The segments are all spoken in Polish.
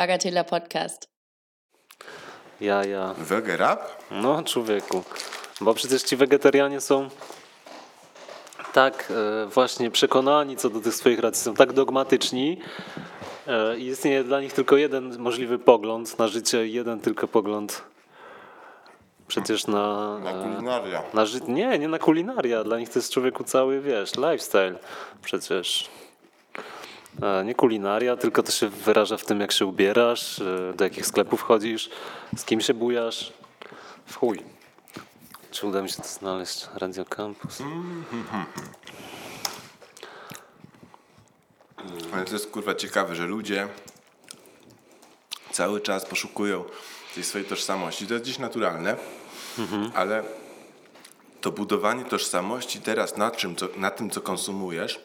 Bagatela Podcast. Ja, ja. Wegerap? No, człowieku. Bo przecież ci wegetarianie są tak e, właśnie przekonani co do tych swoich racji, są tak dogmatyczni e, i istnieje dla nich tylko jeden możliwy pogląd na życie, jeden tylko pogląd przecież na... Na e, kulinaria. na ży- nie, nie na kulinaria. Dla nich to jest człowieku cały, wiesz, lifestyle przecież. Nie kulinaria, tylko to się wyraża w tym, jak się ubierasz, e, do jakich sklepów chodzisz, z kim się bujasz. W chuj. Czy uda mi się to znaleźć? Radio Campus. Ale to jest kurwa ciekawe, że ludzie cały czas poszukują tej swojej tożsamości. To jest gdzieś naturalne, ale to budowanie tożsamości teraz na, czym, co, na tym, co konsumujesz,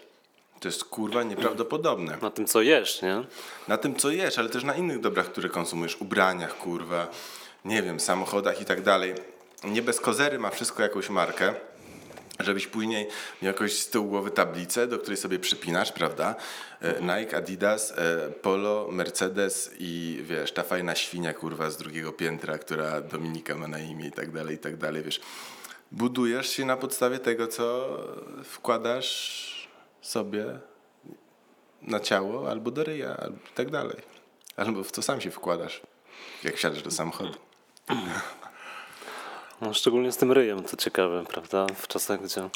to jest kurwa nieprawdopodobne. Na tym, co jesz, nie? Na tym, co jesz, ale też na innych dobrach, które konsumujesz. Ubraniach, kurwa, nie wiem, samochodach i tak dalej. Nie bez kozery ma wszystko jakąś markę, żebyś później miał jakoś z tyłu głowy tablicę, do której sobie przypinasz, prawda? E, Nike, Adidas, e, Polo, Mercedes i wiesz, ta fajna świnia, kurwa, z drugiego piętra, która Dominika ma na imię i tak dalej, i tak dalej, wiesz. Budujesz się na podstawie tego, co wkładasz sobie na ciało, albo do ryja, albo i tak dalej. Albo w co sam się wkładasz, jak wsiadasz do samochodu. No, szczególnie z tym ryjem, to ciekawe, prawda? W czasach, gdzie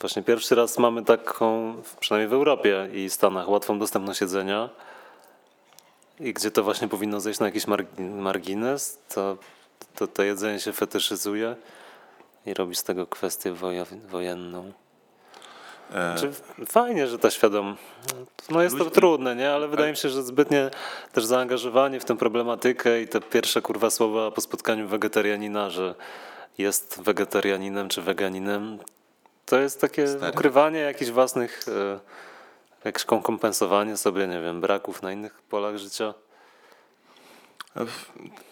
właśnie pierwszy raz mamy taką, przynajmniej w Europie i Stanach, łatwą dostępność jedzenia i gdzie to właśnie powinno zejść na jakiś margi- margines, to, to to jedzenie się fetyszyzuje i robi z tego kwestię wojenną. E, Czy fajnie, że ta świadom. No jest to trudne, nie? Ale wydaje mi się, że zbytnie też zaangażowanie w tę problematykę i te pierwsze kurwa słowa po spotkaniu wegetarianina, że jest wegetarianinem czy weganinem, to jest takie Stary. ukrywanie jakichś własnych, e, jakieś kom- kompensowanie sobie, nie wiem, braków na innych polach życia.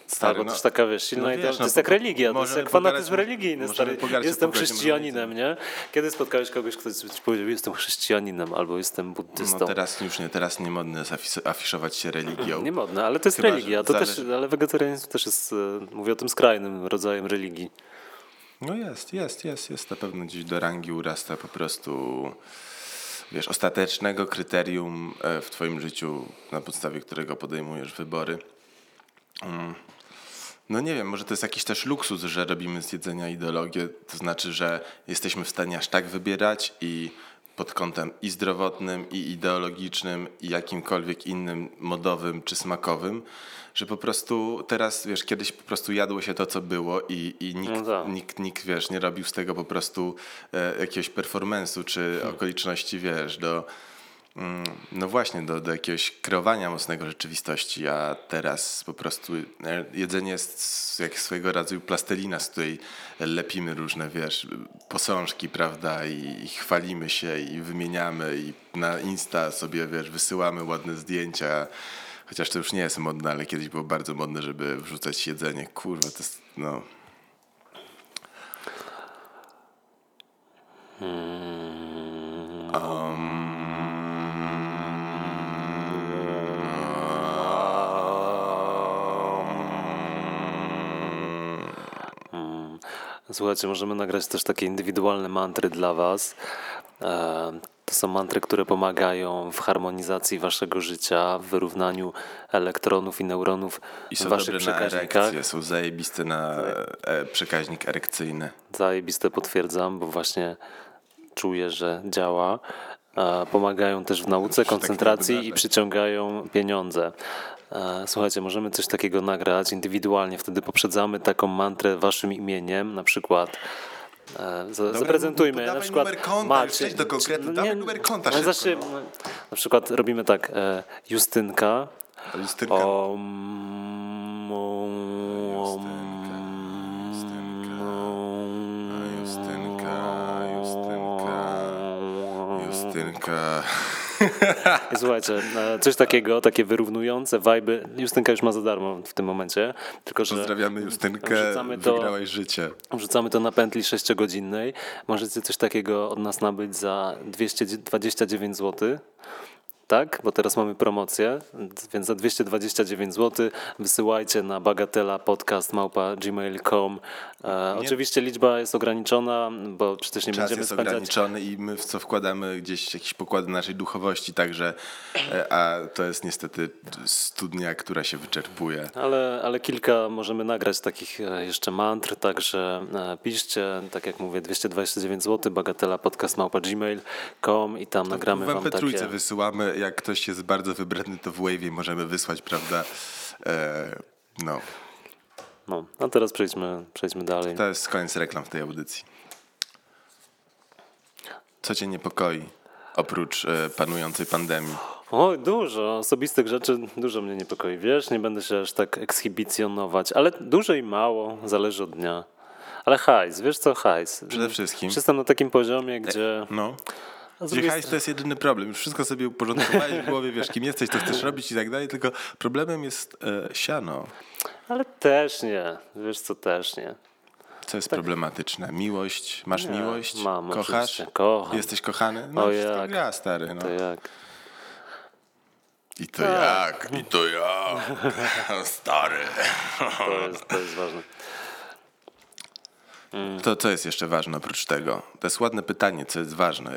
Stary, Albo no, też taka, wiesz, silna no wiesz, to no jest jak religia, to jest jak fanatyzm religijny, stary. Jestem chrześcijaninem, nie? Kiedy spotkałeś kogoś, kto ci powiedział, jestem chrześcijaninem albo jestem buddystą? No teraz już nie, teraz nie modne jest afis- afiszować się religią. Nie modne, ale to jest Chyba, religia. To też, zależy- ale wegetarianizm też jest, e, mówię o tym skrajnym rodzajem religii. No jest, jest, jest, jest. Na pewno gdzieś do rangi urasta po prostu, wiesz, ostatecznego kryterium e, w twoim życiu, na podstawie którego podejmujesz wybory. Mm. No nie wiem, może to jest jakiś też luksus, że robimy z jedzenia ideologię, to znaczy, że jesteśmy w stanie aż tak wybierać i pod kątem i zdrowotnym, i ideologicznym, i jakimkolwiek innym modowym czy smakowym, że po prostu teraz, wiesz, kiedyś po prostu jadło się to, co było i, i nikt, No tak. nikt, nikt, wiesz, nie robił z tego po prostu e, jakiegoś performance'u czy okoliczności, wiesz, do, no właśnie, do, do jakiegoś kreowania mocnego rzeczywistości, a teraz po prostu e, jedzenie jest jak swojego rodzaju plastelina, z której lepimy różne, wiesz, posążki, prawda, i, i chwalimy się i wymieniamy i na Insta sobie, wiesz, wysyłamy ładne zdjęcia, chociaż to już nie jest modne, ale kiedyś było bardzo modne, żeby wrzucać jedzenie. Kurwa, to jest, no... Słuchajcie, możemy nagrać też takie indywidualne mantry dla Was. E, To są mantry, które pomagają w harmonizacji Waszego życia, w wyrównaniu elektronów i neuronów I w są Waszych dobre na przekaźnikach. erekcję, są zajebiste na e, przekaźnik erekcyjny. Zajebiste potwierdzam, bo właśnie czuję, że działa. Pomagają też w nauce, tak nie koncentracji i przyciągają pieniądze. Słuchajcie, możemy coś takiego nagrać indywidualnie, wtedy poprzedzamy taką mantrę waszym imieniem, na przykład e, za- zaprezentujmy, na przykład numer konta, do konkretu, dawaj numer konta no, znaczy, no. Na przykład robimy tak, e, Justynka, Justynka, om, Justynka. Słuchajcie, e, coś takiego, takie wyrównujące wajby. Justynka już ma za darmo w tym momencie, tylko że Pozdrawiamy Justynkę, wrzucamy to- wygrałaś życie. wrzucamy to na pętli 6-godzinnej. Możecie coś takiego od nas nabyć za 229 zł. Tak? Bo teraz mamy promocję, więc za 229 zł wysyłajcie na bagatela podcast małpa gmail.com. E, oczywiście liczba jest ograniczona, bo przecież nie Czas będziemy jest spędzać ograniczony i my w co wkładamy gdzieś jakieś pokłady naszej duchowości, także, e, a to jest niestety studnia, która się wyczerpuje. Ale, ale kilka możemy nagrać takich e, jeszcze mantr, także e, piszcie, tak jak mówię, 229 zł, bagatela podcast małpa gmail.com i tam nagramy Wam takie... wysyłamy, jak ktoś jest bardzo wybredny, to w Wave'ie możemy wysłać, prawda? E, no, No, a teraz przejdźmy, przejdźmy dalej. to jest koniec reklam w tej audycji. Co cię niepokoi, oprócz e, panującej pandemii? Oj, dużo osobistych rzeczy, dużo mnie niepokoi. Wiesz, nie będę się aż tak ekshibicjonować, ale dużo i mało, zależy od dnia. Ale hajs, wiesz co, hajs. Przede wszystkim. Jestem na takim poziomie, gdzie... No. Drugiej hajs to jest jedyny problem. Już wszystko sobie uporządkowałeś w głowie, wiesz, kim jesteś, co chcesz robić i tak dalej, tylko problemem jest e, siano. Ale też nie, wiesz co, też nie. Co jest problematyczne? Miłość? Masz Tak. Nie, miłość? mam, Kochasz? kocham. Jesteś kochany? No O to jak. gra, stary. No. To jak? I to Tak. jak? I to jak? Stary. To jest, to jest ważne. To co jest jeszcze ważne oprócz tego? To jest ładne pytanie, co jest ważne.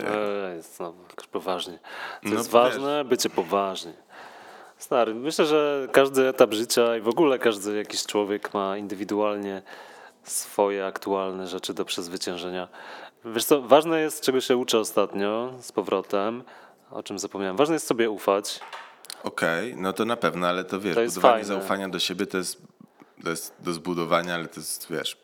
Ej, znowu, poważnie. Co No jest wiesz. ważne? Bycie poważnie. Stary, myślę, że każdy etap życia i w ogóle każdy jakiś człowiek ma indywidualnie swoje aktualne rzeczy do przezwyciężenia. Wiesz co, ważne jest, czego się uczę ostatnio z powrotem, o czym zapomniałem. Ważne jest sobie ufać. Okej, no to na pewno, ale to wiesz, To budowanie fajne. zaufania do siebie to jest, to jest do zbudowania, ale to jest, wiesz,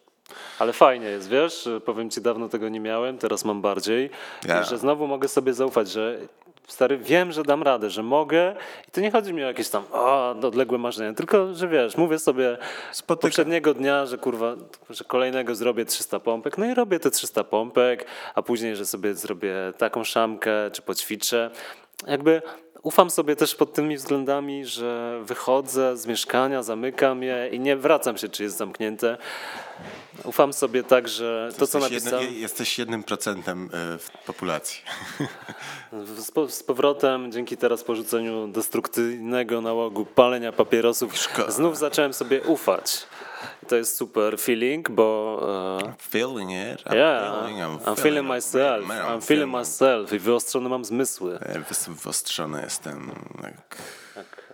Ale fajnie jest, wiesz, powiem ci, dawno tego nie miałem, teraz mam bardziej. Ja. I że znowu mogę sobie zaufać, że stary, wiem, że dam radę, że mogę i to nie chodzi mi o jakieś tam o, odległe marzenia, tylko, że wiesz, mówię sobie Spotyka- poprzedniego dnia, że kurwa, że kolejnego zrobię 300 pompek, no i robię te 300 pompek, a później, że sobie zrobię taką szamkę, czy poćwiczę. Jakby ufam sobie też pod tymi względami, że wychodzę z mieszkania, zamykam je i nie wracam się, czy jest zamknięte. Ufam sobie tak, że to, co napisałem, jednym, jesteś jednym procentem e, w populacji. z, z powrotem, dzięki teraz porzuceniu destrukcyjnego nałogu palenia papierosów, Szkoda. znów zacząłem sobie ufać. To jest super feeling, bo e, Feeling it. I'm yeah, feeling, I'm feeling myself, Man, I'm feeling myself i wyostrzone mam zmysły. E, Wyostrzony jestem,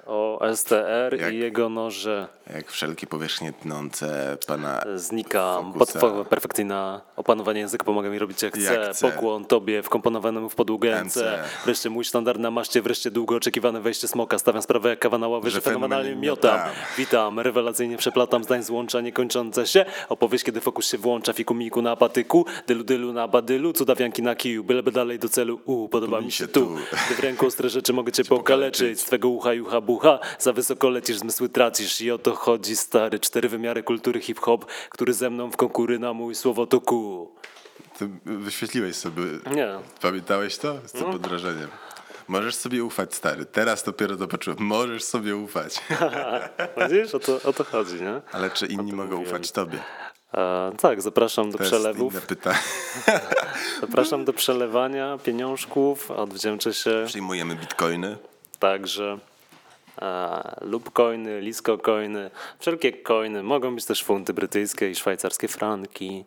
O STR Jak- i jego noże jak wszelkie powierzchnie tnące pana... znika. Fokusa. Potwo- perfekcyjna opanowanie języka pomaga mi robić jak chcę. Jak chcę. Pokłon tobie wkomponowanemu w podłogę MC. Wreszcie mój standard na maszcie, wreszcie długo oczekiwane wejście smoka. Stawiam sprawę jak kawa na ławie, że, Że fenomenalnie miotam. miotam. Witam, rewelacyjnie przeplatam zdań złącza niekończące się. Opowieść, kiedy fokus się włącza, fiku miku na apatyku, dylu dylu na badylu, cudawianki na kiju, byleby dalej do celu. U, podoba mi się tu. Gdy w ręku ostre rzeczy mogę cię pokaleczyć. Z twego ucha jucha bucha, za wysoko lecisz, zmysły tracisz. I o to chodzi, stary. Cztery wymiary kultury hip-hop, który ze mną w konkury na mój słowotoku. Ty wyświetliłeś sobie... Nie. Pamiętałeś to? Z tym No. podrożeniem. Możesz sobie ufać, stary. Teraz dopiero to poczułem. Możesz sobie ufać. Widzisz, o to, o to chodzi, nie? Ale czy inni mogą mówiłem. ufać tobie? E, tak, zapraszam do To jest przelewów. inne pytanie. Zapraszam do przelewania pieniążków. Odwdzięczę się Przyjmujemy bitcoiny. także lub coiny, lisko coiny, wszelkie coiny. Mogą być też funty brytyjskie i szwajcarskie franki.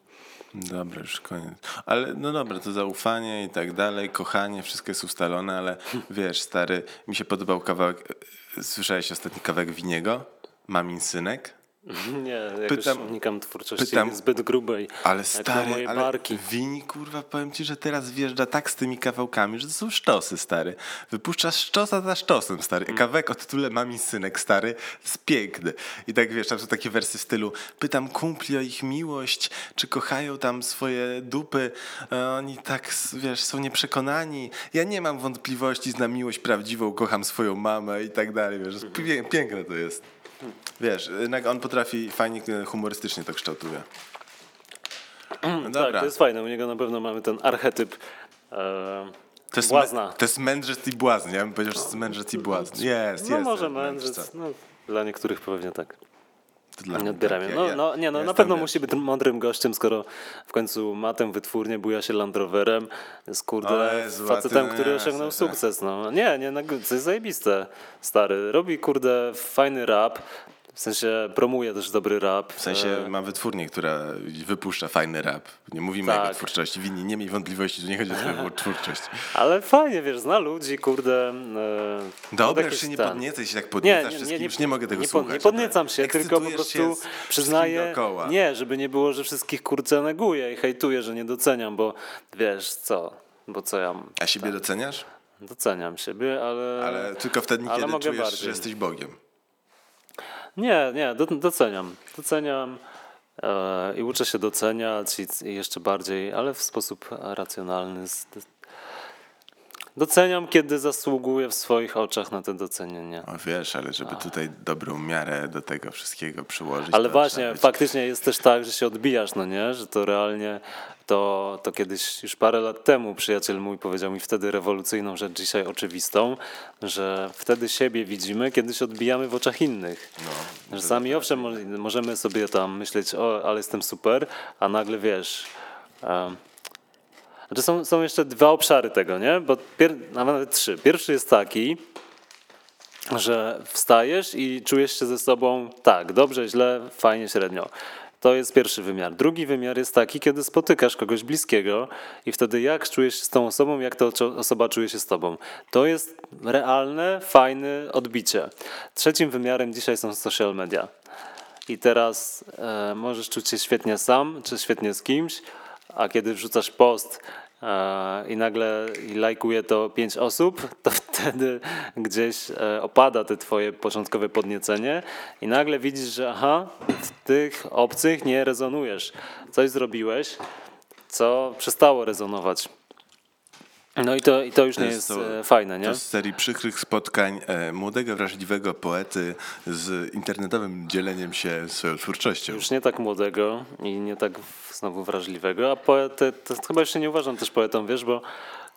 Dobra, już koniec. Ale no dobra, to zaufanie i tak dalej, kochanie, wszystko jest ustalone, ale wiesz, stary, mi się podobał kawałek. Słyszałeś ostatni kawałek Winiego? Mamin synek? Nie, jakoś Pytam- unikam twórczości pytam- zbyt grubej. Ale stary, moje ale barki. Wini, kurwa, powiem ci, że teraz wjeżdża tak z tymi kawałkami, że to są szczosy, stary. Wypuszczasz szczosa za szczosem, stary. Mm. Kawałek o tytule Mamin synek, stary, jest piękny. I tak, wiesz, tam są takie wersy w stylu pytam kumpli o ich miłość, czy kochają tam swoje dupy. A Oni tak, wiesz, są nieprzekonani. Ja nie mam wątpliwości, znam miłość prawdziwą, kocham swoją mamę i tak dalej, wiesz. Pię- Piękne to jest. Wiesz, jednak on potrafi fajnie, humorystycznie to kształtuje. No Tak, dobra. to jest fajne. U niego na pewno mamy ten archetyp e, To jest, błazna. Me, to jest mędrzec i błazn. Ja bym powiedział, że to jest mędrzec i błazn. Jest, No jest. może jest mędrzec. No, dla niektórych pewnie tak. Dla Nie mnie odbieramy. tak. No, Ja- no, nie, no ja na pewno musi być mądrym gościem, skoro w końcu ma tę wytwórnię, buja się Land Roverem, jest kurde Jezu, ty- facetem, no który nie, osiągnął sukces. No. Nie, nie, no, to jest zajebiste, stary. Robi kurde fajny rap, w sensie promuje też dobry rap. W sensie E, mam wytwórnię, która wypuszcza fajny rap. Nie mówimy o Tak. jego twórczości. Winni, nie miej wątpliwości, że nie chodzi o twoją twórczość. Ale fajnie, wiesz, zna ludzi, kurde. e, Dobra, już się nie podniecaj się tak Nie, podniecasz nie, wszystkim, nie, już nie mogę tego nie, słuchać. Nie podniecam się, tylko po prostu przyznaję, nie, żeby nie było, że wszystkich kurczę neguję i hejtuję, że nie doceniam, bo wiesz co, bo co ja A siebie doceniasz? doceniam siebie, ale, Ale tylko wtedy, ale kiedy czujesz, bardziej. że jesteś Bogiem. Nie, nie, do, doceniam, doceniam e, i uczę się doceniać i jeszcze bardziej, ale w sposób racjonalny. Doceniam, kiedy zasługuję w swoich oczach na to docenienie. O wiesz, ale żeby tutaj dobrą miarę do tego wszystkiego przyłożyć. Ale właśnie, być- faktycznie jest też tak, że się odbijasz, no nie? Że to realnie, to, to kiedyś, już parę lat temu przyjaciel mój powiedział mi wtedy rewolucyjną rzecz, dzisiaj oczywistą, że wtedy siebie widzimy, kiedy się odbijamy w oczach innych. No, Że sami owszem, mo- możemy sobie tam myśleć, o, ale jestem super, a nagle wiesz... em, znaczy są, są jeszcze dwa obszary tego, nie? Bo pier, nawet trzy. Pierwszy jest taki, że wstajesz i czujesz się ze sobą tak, dobrze, źle, fajnie, średnio. To jest pierwszy wymiar. Drugi wymiar jest taki, kiedy spotykasz kogoś bliskiego i wtedy jak czujesz się z tą osobą, jak ta osoba czuje się z tobą. To jest realne, fajne odbicie. Trzecim wymiarem dzisiaj są social media. I teraz e, możesz czuć się świetnie sam, czy świetnie z kimś, a kiedy wrzucasz post i nagle lajkuje to pięć osób, to wtedy gdzieś e, opada te twoje początkowe podniecenie i nagle widzisz, że aha, w tych obcych nie rezonujesz. Coś zrobiłeś, co przestało rezonować. No i to, i to już nie jest to- e, fajne, nie? To z serii przykrych spotkań e, młodego, wrażliwego poety z internetowym dzieleniem się swoją twórczością. Już nie tak młodego i nie tak znowu wrażliwego, a poetę, to chyba jeszcze nie uważam też poetą, wiesz, bo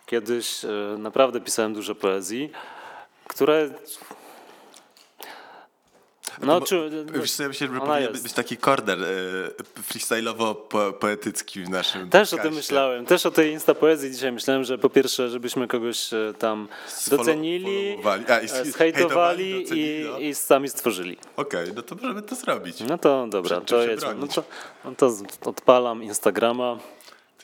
kiedyś e, naprawdę pisałem dużo poezji, które... No, Bo- Wiesz co, ja myślę, że powinien jest. być taki korder e, freestyle'owo-poetycki w naszym Też o tym podcaście. myślałem, też o tej insta poezji dzisiaj myślałem, że po pierwsze, żebyśmy kogoś e, tam docenili. A, i hejtowali, zhejtowali docenili, i, no. i sami stworzyli. Okej, no to możemy to zrobić. No to dobra, Przed to jedźmy. No to, no to odpalam Instagrama.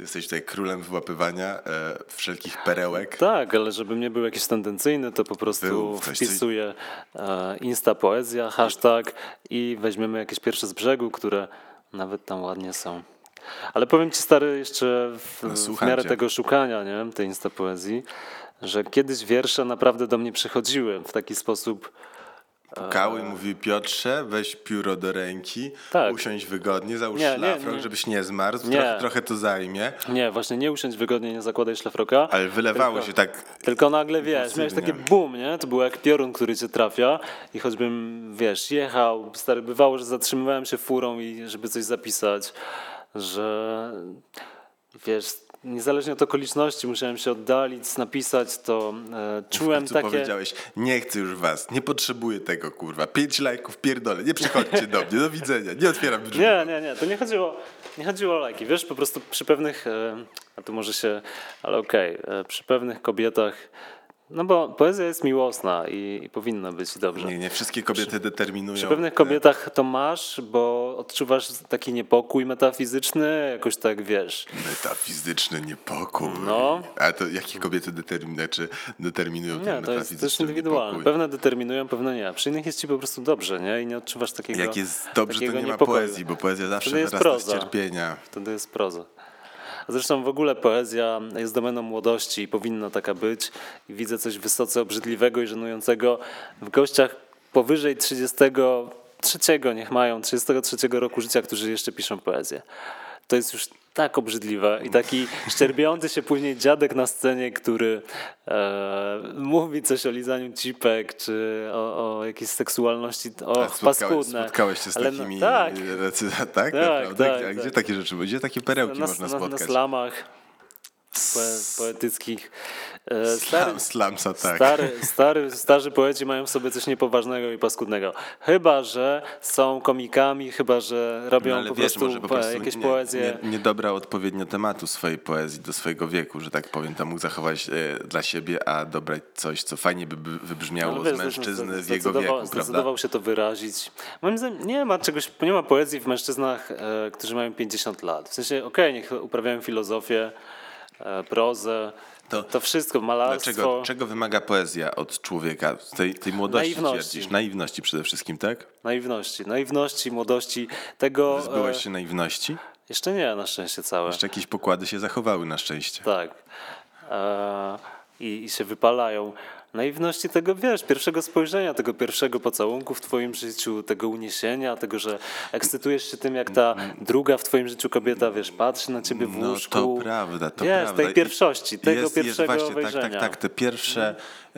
Ty jesteś tutaj królem wyłapywania e, wszelkich perełek. Tak, ale żebym nie był jakiś tendencyjny, to po prostu Był wpisuję e, Insta Poezja, hashtag i weźmiemy jakieś pierwsze z brzegu, które nawet tam ładnie są. Ale powiem ci stary jeszcze w, No, w miarę cię. tego szukania nie, tej Insta Poezji, że kiedyś wiersze naprawdę do mnie przychodziły w taki sposób, Pukały i mówi Piotrze, weź pióro do ręki, Tak. usiądź wygodnie, załóż Nie, nie, szlafrok, nie. żebyś nie zmarzł, Nie. trochę, trochę to zajmie, nie, właśnie nie usiądź wygodnie, nie zakładaj szlafroka, ale wylewało Tylko- się tak Tylko nagle wiesz, miałeś takie boom, nie? To było jak piorun, który cię trafia i choćbym, wiesz, jechał, stary, bywało, że zatrzymywałem się furą i żeby coś zapisać, że wiesz, niezależnie od okoliczności musiałem się oddalić, napisać to, e, czułem takie... powiedziałeś, nie chcę już was, nie potrzebuję tego, kurwa, pięć lajków, pierdolę, nie przychodźcie do mnie, do widzenia, nie otwieram drzwi. Nie, nie, nie, to nie chodziło, nie chodziło o lajki, wiesz, po prostu przy pewnych, e, a tu może się, ale okej, e, przy pewnych kobietach, no bo poezja jest miłosna i, i powinna być dobrze. Nie, nie wszystkie kobiety determinują. Przy pewnych kobietach to masz, bo odczuwasz taki niepokój metafizyczny, jakoś tak wiesz. Metafizyczny niepokój. No. A to jakie kobiety determinują, czy determinują ten Nie, to jest metafizyczny też indywidualne. niepokój? Pewne determinują, pewne nie. Przy innych jest ci po prostu dobrze, nie? I nie odczuwasz takiego. Jak jest dobrze, to nie ma niepokoju. poezji, bo poezja zawsze wyrasta z cierpienia. Wtedy jest proza. Zresztą w ogóle poezja jest domeną młodości i powinna taka być. I widzę coś wysoce obrzydliwego i żenującego w gościach powyżej 33, niech mają 33 roku życia, którzy jeszcze piszą poezję. To jest już tak obrzydliwe i taki szczerbiący się później dziadek na scenie, który e, mówi coś o lizaniu cipek, czy o, o jakiejś seksualności, o A spotkałeś, paskudne. spotkałeś się z Ale no- takimi tak, tak, tak, naprawdę? tak, A tak. gdzie takie rzeczy, gdzie takie perełki na, można na, na spotkać? slamach poe, poetyckich. E, Stary, Slam, slamsa, tak. stary, stary, starzy poeci mają w sobie coś niepoważnego i paskudnego. Chyba, że są komikami, chyba, że robią No, ale po, wiesz, prostu może po prostu jakieś nie, poezje. Nie, nie dobrał odpowiednio tematu swojej poezji do swojego wieku, że tak powiem. Tam mógł zachować e, dla siebie, a dobrać coś, co fajnie by wybrzmiało z wiesz, mężczyzny zdecydował- w jego wieku, prawda? Zdecydował się to wyrazić. Moim zdaniem nie ma czegoś, nie ma poezji w mężczyznach, e, którzy mają 50 lat. W sensie, okej, niech uprawiają filozofię, prozę, To- to, wszystko, malarstwo. Dlaczego, czego wymaga poezja od człowieka? Tej, tej młodości Naiwności. twierdzisz? Naiwności przede wszystkim, tak? Naiwności, naiwności, młodości, tego... Wyzbyłeś e, się naiwności? Jeszcze nie, na szczęście całe. Jeszcze jakieś pokłady się zachowały na szczęście. Tak. E, i, I się wypalają. Naiwności tego, wiesz, pierwszego spojrzenia, tego pierwszego pocałunku w twoim życiu, tego uniesienia, tego, że ekscytujesz się tym, jak ta druga w twoim życiu kobieta, wiesz, patrzy na ciebie w No łóżku. to prawda, to wiesz, prawda. tej pierwszości, tego jest, pierwszego jest, właśnie, wejrzenia. Tak, tak, tak. Te pierwsze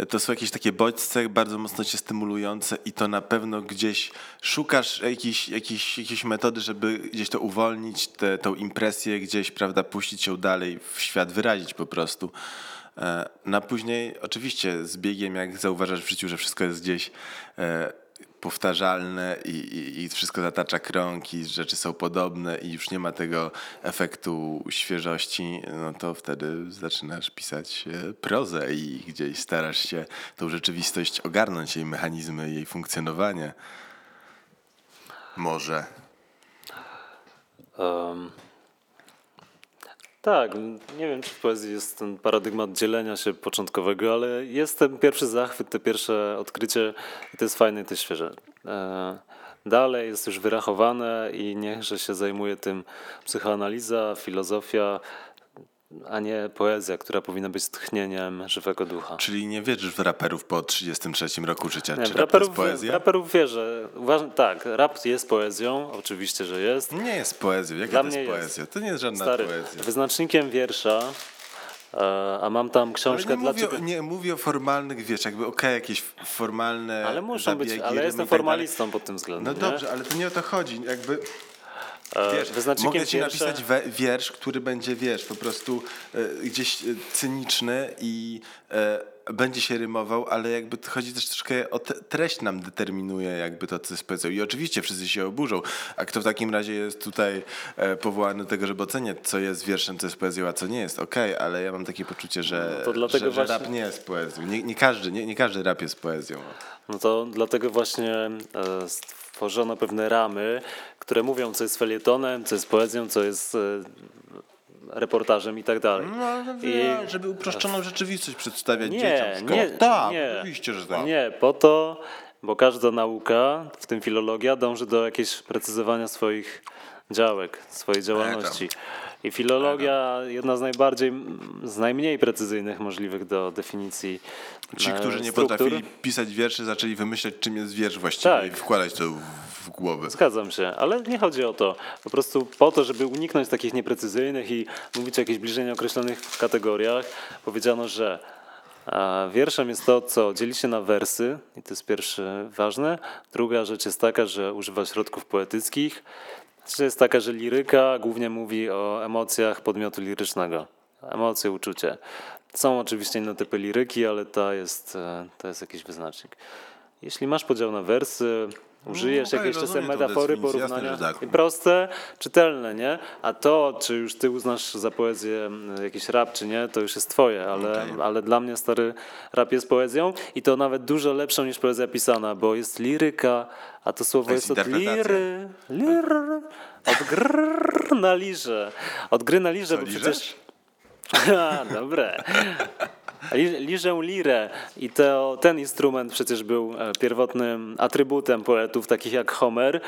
to są jakieś takie bodźce bardzo mocno cię stymulujące i to na pewno gdzieś szukasz jakiejś, jakiejś, jakiejś metody, żeby gdzieś to uwolnić, tę tą impresję gdzieś, prawda, puścić ją dalej w świat, wyrazić po prostu. E, Na później oczywiście z biegiem, jak zauważasz w życiu, że wszystko jest gdzieś e, powtarzalne i, i, i wszystko zatacza krąg i rzeczy są podobne i już nie ma tego efektu świeżości, no to wtedy zaczynasz pisać e, prozę i gdzieś starasz się tą rzeczywistość ogarnąć, jej mechanizmy, jej funkcjonowanie. Może. Em, tak, nie wiem, czy w poezji jest ten paradygmat dzielenia się początkowego, ale jest ten pierwszy zachwyt, te pierwsze odkrycie i to jest fajne i to jest świeże. E, Dalej jest już wyrachowane i niechże się zajmuje tym psychoanaliza, filozofia, a nie poezja, która powinna być tchnieniem żywego ducha. Czyli nie wierzysz w raperów po 33 roku życia? Nie, Czy rap raperów, w poezja? raperów wierzę. Uważam, tak, rap jest poezją, oczywiście, że jest. Nie jest poezją. Jaka Dla to jest mnie jest. poezja? To nie jest żadna Stary, poezja. wyznacznikiem wiersza, e, a mam tam Ale książkę nie, dla mówię, ciebie. nie mówię o formalnych, wiesz, jakby okej, jakieś f- formalne Ale muszą być, zabiegi, ale rymy jestem tak formalistą pod tym względem. No nie? dobrze, ale to nie o to chodzi. Jakby, wiesz, wyznacznikiem mogę ci wiersza- napisać we, wiersz, który będzie, wiesz, po prostu e, gdzieś e, cyniczny i e, będzie się rymował, ale jakby chodzi też troszkę o te, treść nam determinuje jakby to, co jest poezją. I oczywiście wszyscy się oburzą. A kto w takim razie jest tutaj e, powołany do tego, żeby oceniać, co jest wierszem, co jest poezją, a co nie jest. Okej, ale ja mam takie poczucie, że, No że, że właśnie- rap nie jest poezją. Nie, nie, każdy, nie, nie każdy rap jest poezją. No to dlatego właśnie e, stworzono pewne ramy, które mówią, co jest felietonem, co jest poezją, co jest e, reportażem i tak dalej. No, ale I- żeby uproszczoną rzeczywistość przedstawiać Nie, dzieciom nie, tak, nie. oczywiście, że tak. Nie, po to, bo każda nauka, w tym filologia, dąży do jakiegoś precyzowania swoich działek, swojej działalności. I filologia jedna z najbardziej, z najmniej precyzyjnych możliwych do definicji Ci, e, którzy nie struktur. potrafili pisać wierszy, zaczęli wymyślać, czym jest wiersz właściwie Tak. i wkładać to w głowę. Zgadzam się, ale nie chodzi o to. Po prostu po to, żeby uniknąć takich nieprecyzyjnych i mówić o jakichś bliżej nieokreślonych kategoriach, powiedziano, że a, wierszem jest to, co dzieli się na wersy, i to jest pierwsze ważne. Druga rzecz jest taka, że używa środków poetyckich. Trzecia jest taka, że liryka głównie mówi o emocjach podmiotu lirycznego. Emocje, uczucie. Są oczywiście inne typy liryki, ale to jest, e, to jest jakiś wyznacznik. Jeśli masz podział na wersy, użyjesz okej, jakieś czasem rozumiem tą metafory, definicję, jasne, porównania. że tak. Proste, czytelne, nie? A to, czy już ty uznasz za poezję m, jakiś rap, czy nie, to już jest twoje, ale, Okej. ale dla mnie stary rap jest poezją i to nawet dużo lepszą niż poezja pisana, bo jest liryka, a to słowo To jest, jest od liry, lir, od grrr na lirze. Od gry na lirze, Co, bo liżesz? przecież... Ha, dobre. Li- Liżę lirę i to, ten instrument przecież był e, pierwotnym atrybutem poetów takich jak Homer,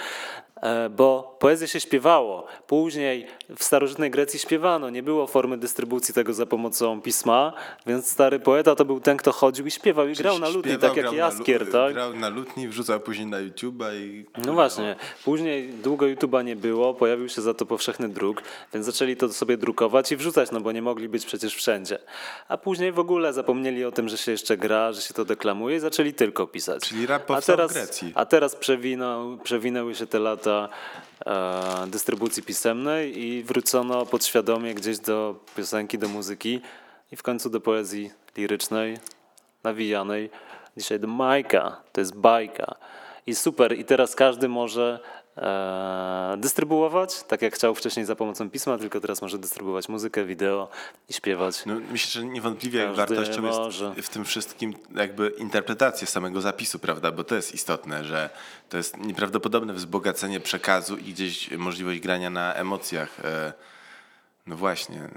bo poezję się śpiewało. Później w starożytnej Grecji śpiewano, nie było formy dystrybucji tego za pomocą pisma, więc stary poeta to był ten, kto chodził i śpiewał i grał na lutni, Śpiewał, tak jak Jaskier, tak? Grał na lutni, wrzucał później na YouTube'a i... No właśnie, później długo YouTube'a nie było, pojawił się za to powszechny druk, więc zaczęli to sobie drukować i wrzucać, no bo nie mogli być przecież wszędzie. A później w ogóle zapomnieli o tym, że się jeszcze gra, że się to deklamuje i zaczęli tylko pisać. Czyli rap a powstał teraz, w Grecji. A teraz przewinął, przewinęły się te lata e, dystrybucji pisemnej i wrócono podświadomie gdzieś do piosenki, do muzyki i w końcu do poezji lirycznej, nawijanej dzisiaj do Majka. To jest bajka. I super. I teraz każdy może dystrybuować, tak jak chciał wcześniej za pomocą pisma, tylko teraz może dystrybuować muzykę, wideo i śpiewać. No, myślę, że niewątpliwie Każdy wartością może. jest w tym wszystkim jakby interpretacja samego zapisu, prawda? Bo to jest istotne, że to jest nieprawdopodobne wzbogacenie przekazu i gdzieś możliwość grania na emocjach. e, No właśnie.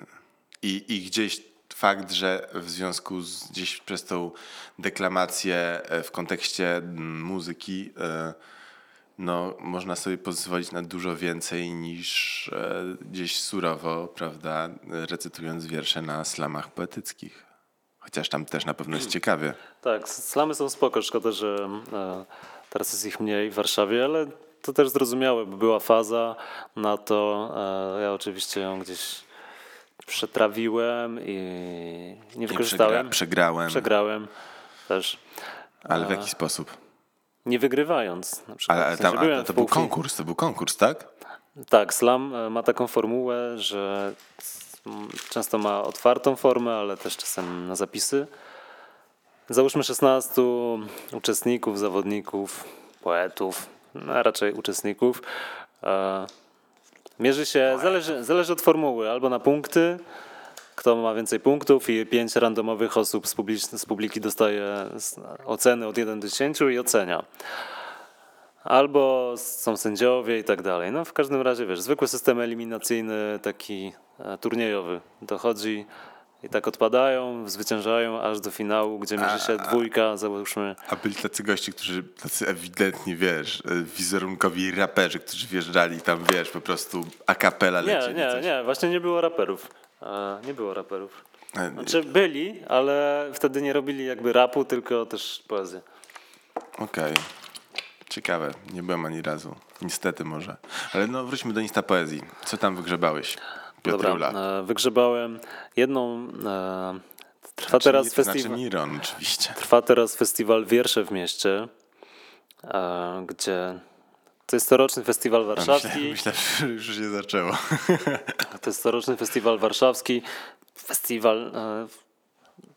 I, i gdzieś fakt, że w związku z gdzieś przez tą deklamację e, w kontekście mm, muzyki e, no, można sobie pozwolić na dużo więcej niż e, gdzieś surowo, prawda, recytując wiersze na slamach poetyckich. Chociaż tam też na pewno jest ciekawie. Tak, slamy są spoko, szkoda, że e, teraz jest ich mniej w Warszawie, ale to też zrozumiałe, bo była faza na to. E, ja oczywiście ją gdzieś przetrawiłem i nie I wykorzystałem. przegra- przegrałem, Przegrałem też. ale w jaki sposób? Nie wygrywając. Na przykład. Ale, ale W sensie tam, a, to był konkurs, to był konkurs, tak? Tak, slam e, ma taką formułę, że mm, często ma otwartą formę, ale też czasem na zapisy. Załóżmy 16 uczestników, zawodników, poetów, no, a raczej uczestników. E, Mierzy się, zależy, zależy od formuły, albo na punkty, kto ma więcej punktów i pięć randomowych osób z, publicz- z publiki dostaje oceny od 1 do 10 i ocenia. Albo są sędziowie i tak dalej. No w każdym razie, wiesz, zwykły system eliminacyjny, taki e, turniejowy. Dochodzi i tak odpadają, zwyciężają aż do finału, gdzie mierzy się dwójka, załóżmy. A byli tacy gości, którzy tacy ewidentnie, wiesz, e, wizerunkowi raperzy, którzy wjeżdżali tam, wiesz, po prostu a cappella Nie, lecieli nie, coś. nie, właśnie nie było raperów. Nie było raperów. E, Znaczy byli, ale wtedy nie robili jakby rapu, tylko też poezję. Okej. Ciekawe, nie byłem ani razu. Niestety może. Ale no wróćmy do Insta Poezji. Co tam wygrzebałeś? Piotrula? Dobra, e, wygrzebałem jedną. e, Trwa teraz Znaczy, festiwal. Miron oczywiście. Trwa teraz festiwal Wiersze w mieście, gdzie to jest coroczny festiwal warszawski. Myślę, że już się zaczęło. To jest coroczny festiwal warszawski. Festiwal, e,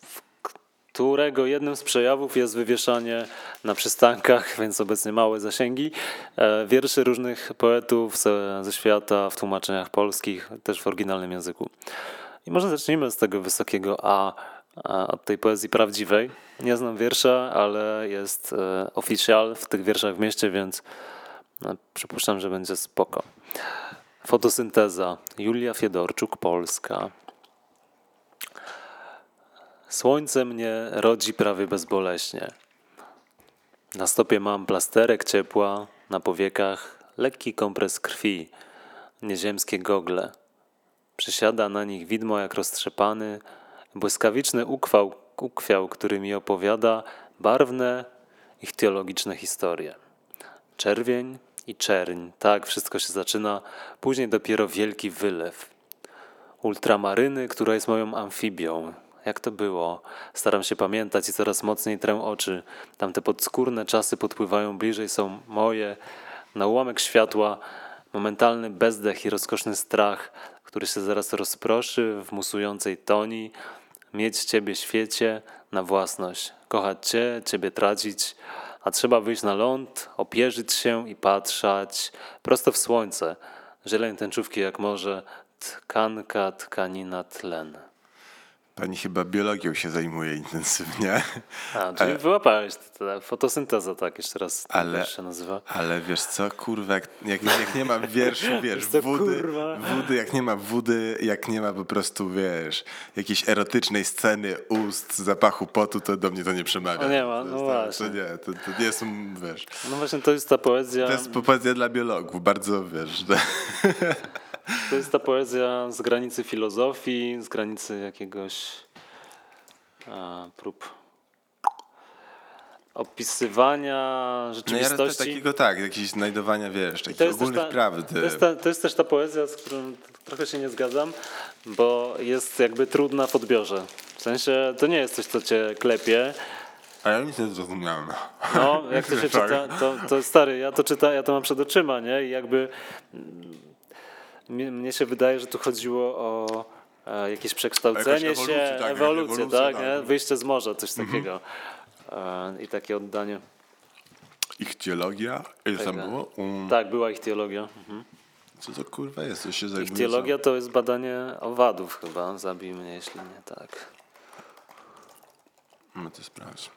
w którego jednym z przejawów jest wywieszanie na przystankach, więc obecnie małe zasięgi, e, wierszy różnych poetów ze, świata w tłumaczeniach polskich, też w oryginalnym języku. I może zacznijmy z tego wysokiego A, a od tej poezji prawdziwej. Nie znam wiersza, ale jest e, oficjal w tych wierszach w mieście, więc no, przypuszczam, że będzie spoko. Fotosynteza. Julia Fiedorczuk, Polska. Słońce mnie rodzi prawie bezboleśnie. Na stopie mam plasterek ciepła, na powiekach lekki kompres krwi, nieziemskie gogle. Przysiada na nich widmo jak roztrzepany, błyskawiczny ukwał, ukwiał, który mi opowiada barwne ich teologiczne historie. Czerwień i czerń, tak wszystko się zaczyna, później dopiero wielki wylew. Ultramaryny, która jest moją amfibią. Jak to było? Staram się pamiętać i coraz mocniej trę oczy. Tamte podskórne czasy podpływają bliżej, są moje. Na ułamek światła, momentalny bezdech i rozkoszny strach, który się zaraz rozproszy w musującej toni. Mieć Ciebie świecie na własność, kochać Cię, Ciebie tracić, a trzeba wyjść na ląd, opierzyć się i patrzeć prosto w słońce. Zieleń tęczówki jak może, tkanka, tkanina, tlen. Pani chyba biologią się zajmuje intensywnie. A, czyli wyłapałeś to, to, fotosynteza, tak, jeszcze raz Ale- Ale... się nazywa. Ale wiesz co, kurwa, jak, jak, jak nie ma wierszu, wiesz, co, wody, wody, jak nie ma wody, jak nie ma po prostu, wiesz, jakiejś erotycznej sceny ust, zapachu potu, to do mnie to nie przemawia. O, nie ma, to, no jest- właśnie. To nie, to, to nie są, wiesz, No właśnie to jest ta poezja, to jest poezja dla biologów, bardzo, wiesz, to jest ta poezja z granicy filozofii, z granicy jakiegoś a, prób opisywania no ja rzeczywistości. takiego, tak, znajdowania, wiesz, takich ogólnych ta, prawd. to, jest ta, to jest też ta poezja, z którą trochę się nie zgadzam, bo jest jakby trudna w odbiorze. W sensie to nie jest coś, co cię klepie. A ja nic nie zrozumiałem. No, jak to się czyta, to, to stary, ja to czytam, ja to mam przed oczyma, nie? I jakby mnie, mnie się wydaje, że tu chodziło o e, jakieś przekształcenie Jakaś się, tak, ewolucję, ewolucja, tak, tak. nie? wyjście z morza, coś takiego. E, I takie oddanie. Ichtiologia? Ile tam Taka. było? Um, Tak, była ich teologia. Mhm. Co to kurwa jest? Co się Ich zajmuje? teologia to jest badanie owadów chyba, zabij mnie jeśli nie tak. No to sprawdź.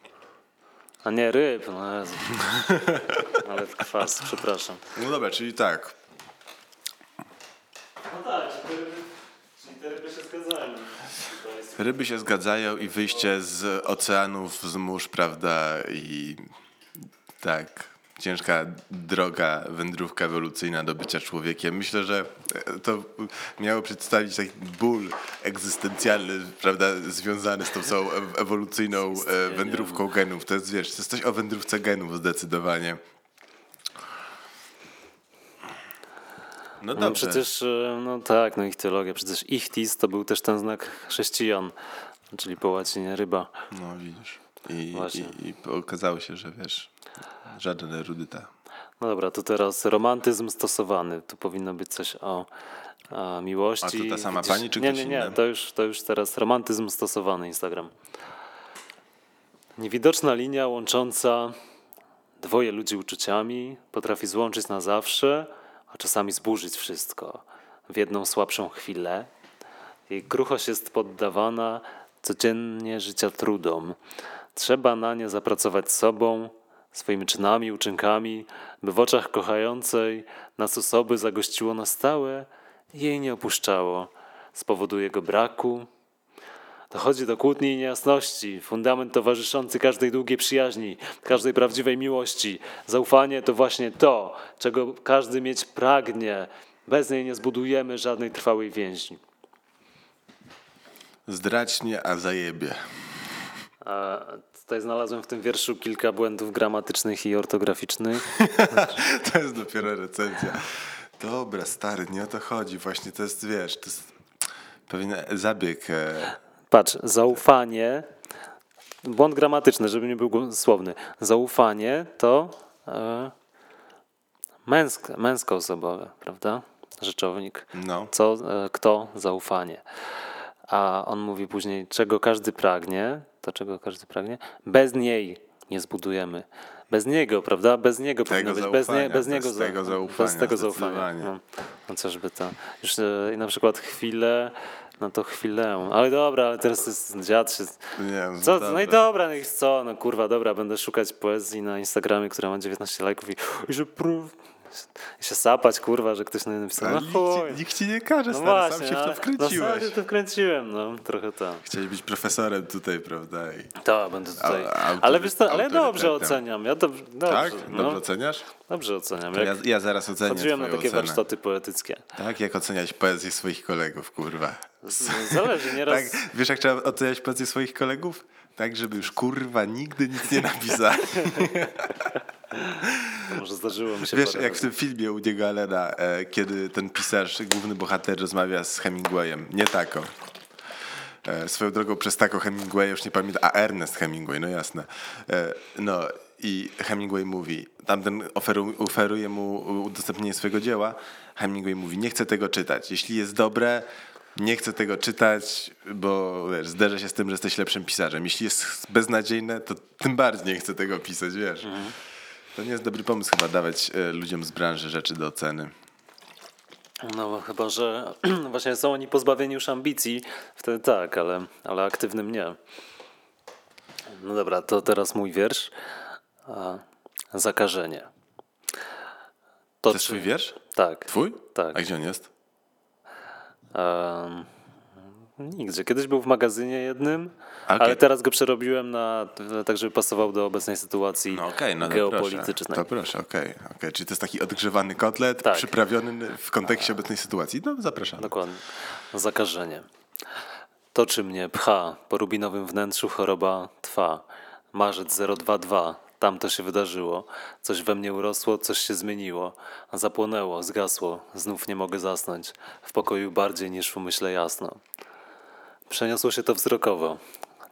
A nie ryb, no Jezu. Ale kwas, przepraszam. No dobra, czyli tak. No tak, czyli te ryby się zgadzają. Ryby się zgadzają i wyjście z oceanów, z mórz, prawda? I tak, ciężka droga, wędrówka ewolucyjna do bycia człowiekiem. Myślę, że to miało przedstawić taki ból egzystencjalny, prawda, związany z tą całą ew- ewolucyjną e, wędrówką genów. To jest, wiesz, to jest coś o wędrówce genów zdecydowanie. No No przecież, e, no tak, no ich teologia, przecież ichtis to był też ten znak chrześcijan, czyli po łacinie ryba. No widzisz. I, i, I okazało się, że wiesz, żaden erudyta. No dobra, to teraz romantyzm stosowany. Tu powinno być coś o, miłości. A to ta sama pani, czy Nie, ktoś nie, nie, inny? to już, to już teraz romantyzm stosowany Instagram. Niewidoczna linia łącząca dwoje ludzi uczuciami potrafi złączyć na zawsze, a czasami zburzyć wszystko w jedną słabszą chwilę. Jej kruchość jest poddawana codziennie życia trudom. Trzeba na nie zapracować sobą, swoimi czynami, uczynkami, by w oczach kochającej nas osoby zagościło na stałe i jej nie opuszczało z powodu jego braku. Dochodzi do kłótni i niejasności, fundament towarzyszący każdej długiej przyjaźni, każdej prawdziwej miłości. Zaufanie to właśnie to, czego każdy mieć pragnie. Bez niej nie zbudujemy żadnej trwałej więzi. Zdrać mnie, a zajebie. A tutaj znalazłem w tym wierszu kilka błędów gramatycznych i ortograficznych. To jest dopiero recenzja. Dobra, stary, nie o to chodzi. Właśnie to jest, wiesz, to jest pewien zabieg. Patrz, zaufanie, błąd gramatyczny, żeby nie był słowny. Zaufanie to e, męsk, męskoosobowe, prawda? Rzeczownik. no. Co, e, kto, zaufanie. A on mówi później, czego każdy pragnie, to czego każdy pragnie, bez niej nie zbudujemy. Bez niego, prawda? Bez niego powinno być. Bez, nie, zaufania, bez niego bez tego zaufania, Bez tego zaufania. No, no chociażby to. Już e, i na przykład chwilę, no to chwilę. Ale dobra, ale teraz jest dziad się... Nie, no Co, no i dobra, no i co, no kurwa, dobra, będę szukać poezji na Instagramie, która ma 19 lajków i, i że pró- i się sapać, kurwa, że ktoś na napisał, no nikt, nikt ci nie każe, No stary, właśnie, sam się w to wkręciłeś. No sam się w to wkręciłem, no, trochę tak. Chciałeś być profesorem tutaj, prawda? I... Tak, będę tutaj. A- ale wiesz co, ale dobrze oceniam. Ja dob- dobrze, Tak? Dobrze no, oceniasz? dobrze oceniam. To ja, ja zaraz ocenię chodziłem na takie ocenę. warsztaty poetyckie. Tak? Jak oceniać poezję swoich kolegów, kurwa? Z- Zależy, nieraz. Tak, wiesz jak trzeba oceniać poezję swoich kolegów? Tak, żeby już kurwa nigdy nic nie napisali. Może zdarzyło mi się Wiesz, jak w razy. tym filmie u Diego Allena, e, kiedy ten pisarz, główny bohater rozmawia z Hemingwayem. Nie tako. E, swoją drogą przez tako Hemingway już nie pamiętam, a Ernest Hemingway, no jasne. E, no i Hemingway mówi, tamten oferu, oferuje mu udostępnienie swojego dzieła. Hemingway mówi, nie chcę tego czytać. Jeśli jest dobre, nie chcę tego czytać, bo wiesz, zderzę się z tym, że jesteś lepszym pisarzem. Jeśli jest beznadziejne, to tym bardziej nie chcę tego pisać, wiesz. To nie jest dobry pomysł chyba dawać e, ludziom z branży rzeczy do oceny. No chyba, że właśnie są oni pozbawieni już ambicji, wtedy tak, ale, ale aktywnym nie. No dobra, to teraz mój wiersz. Zakażenie. To, To jest twój wiersz? Tak. Twój? Tak. A gdzie on jest? Em, nigdzie. Kiedyś był w magazynie jednym, okej. ale teraz go przerobiłem na tak, żeby pasował do obecnej sytuacji No okej, no to geopolitycznej. proszę. To proszę, okej. okej. Czyli to jest taki odgrzewany kotlet, Tak. przyprawiony w kontekście obecnej sytuacji. No zapraszam. Dokładnie. Zakażenie. Toczy mnie, pcha, po rubinowym wnętrzu choroba trwa. Marzec 022, tam to się wydarzyło. Coś we mnie urosło, coś się zmieniło. Zapłonęło, zgasło, znów nie mogę zasnąć. W pokoju bardziej niż w umyśle jasno. Przeniosło się to wzrokowo.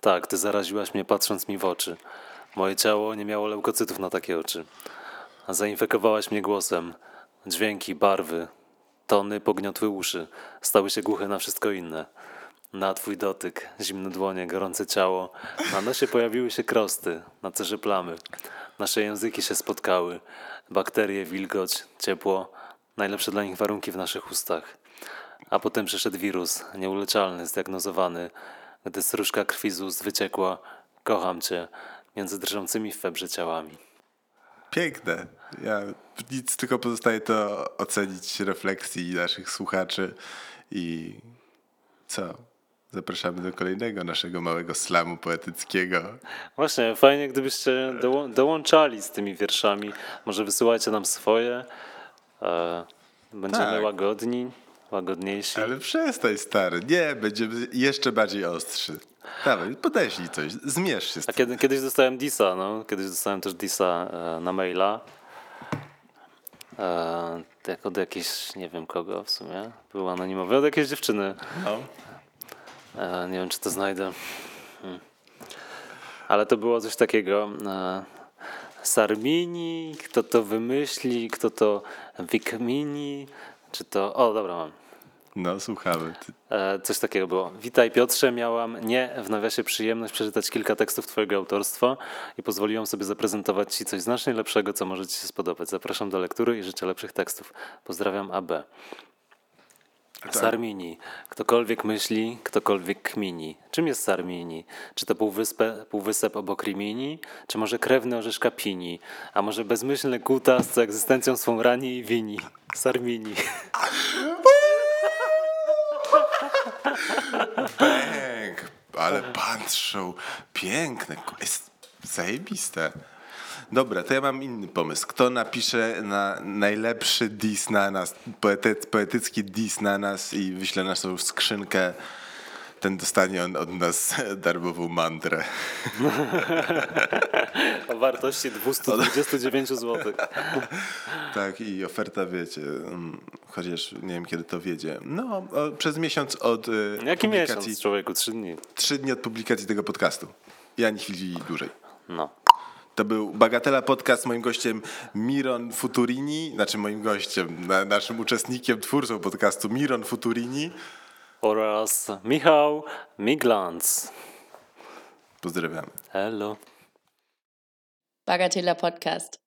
Tak, ty zaraziłaś mnie patrząc mi w oczy. Moje ciało nie miało leukocytów na takie oczy. Zainfekowałaś mnie głosem. Dźwięki, barwy, tony pogniotły uszy. Stały się głuche na wszystko inne. Na twój dotyk, zimne dłonie, gorące ciało. Na nosie pojawiły się krosty, na cerze plamy. Nasze języki się spotkały. Bakterie, wilgoć, ciepło. Najlepsze dla nich warunki w naszych ustach. A potem przyszedł wirus, nieuleczalny, zdiagnozowany. Gdy stróżka krwi z ust wyciekła, kocham cię, między drżącymi w febrze ciałami. Piękne. Ja nic tylko pozostaje to ocenić refleksji naszych słuchaczy i co? Zapraszamy do kolejnego naszego małego slamu poetyckiego. Właśnie, fajnie gdybyście doło- dołączali z tymi wierszami. Może wysyłajcie nam swoje. E, będziemy Tak. łagodni, łagodniejsi. Ale przestań, stary. Nie, będziemy jeszcze bardziej ostrzy. Dawaj, podeślij coś, zmierz się z A tym. kiedy, kiedyś dostałem Disa, no. Kiedyś dostałem też Disa e, na maila. E, tak od jakiejś, nie wiem kogo w sumie. Był anonimowy, od jakiejś dziewczyny. No. E, nie wiem, czy to znajdę. Hmm. Ale to było coś takiego. E, Sarmini, kto to wymyśli, kto to wykmini, czy to... O, dobra, mam. no, słuchamy. E, Coś takiego było. Witaj Piotrze, miałam nie w nawiasie przyjemność przeczytać kilka tekstów twojego autorstwa i pozwoliłam sobie zaprezentować ci coś znacznie lepszego, co może ci się spodobać. Zapraszam do lektury i życzę lepszych tekstów. Pozdrawiam AB. Sarmini. Ktokolwiek myśli, ktokolwiek kmini. Czym jest Sarmini? Czy to półwyspę, półwysep obok Rimini? Czy może krewny orzeszka Pini? A może bezmyślny kutas, co egzystencją swą rani i wini? Sarmini. Bęk! Ale punch show. Piękne. Jest zajebiste. Dobra, to ja mam inny pomysł. Kto napisze na najlepszy diss na nas, poety, poetycki diss na nas i wyśle naszą skrzynkę, ten dostanie on od nas darmową mantrę. O wartości 229 zł. Tak, i oferta, wiecie, mm, chociaż nie wiem kiedy to wiedzie. No, o, przez miesiąc od y, Jaki publikacji, miesiąc, człowieku? Trzy dni. trzy dni od publikacji tego podcastu. I ani chwili dłużej. No. To był Bagatela Podcast, moim gościem Miron Futurini, znaczy moim gościem, na, naszym uczestnikiem, twórcą podcastu Miron Futurini. Oraz Michał Miglanz. Pozdrawiamy. Hello. Bagatella Podcast.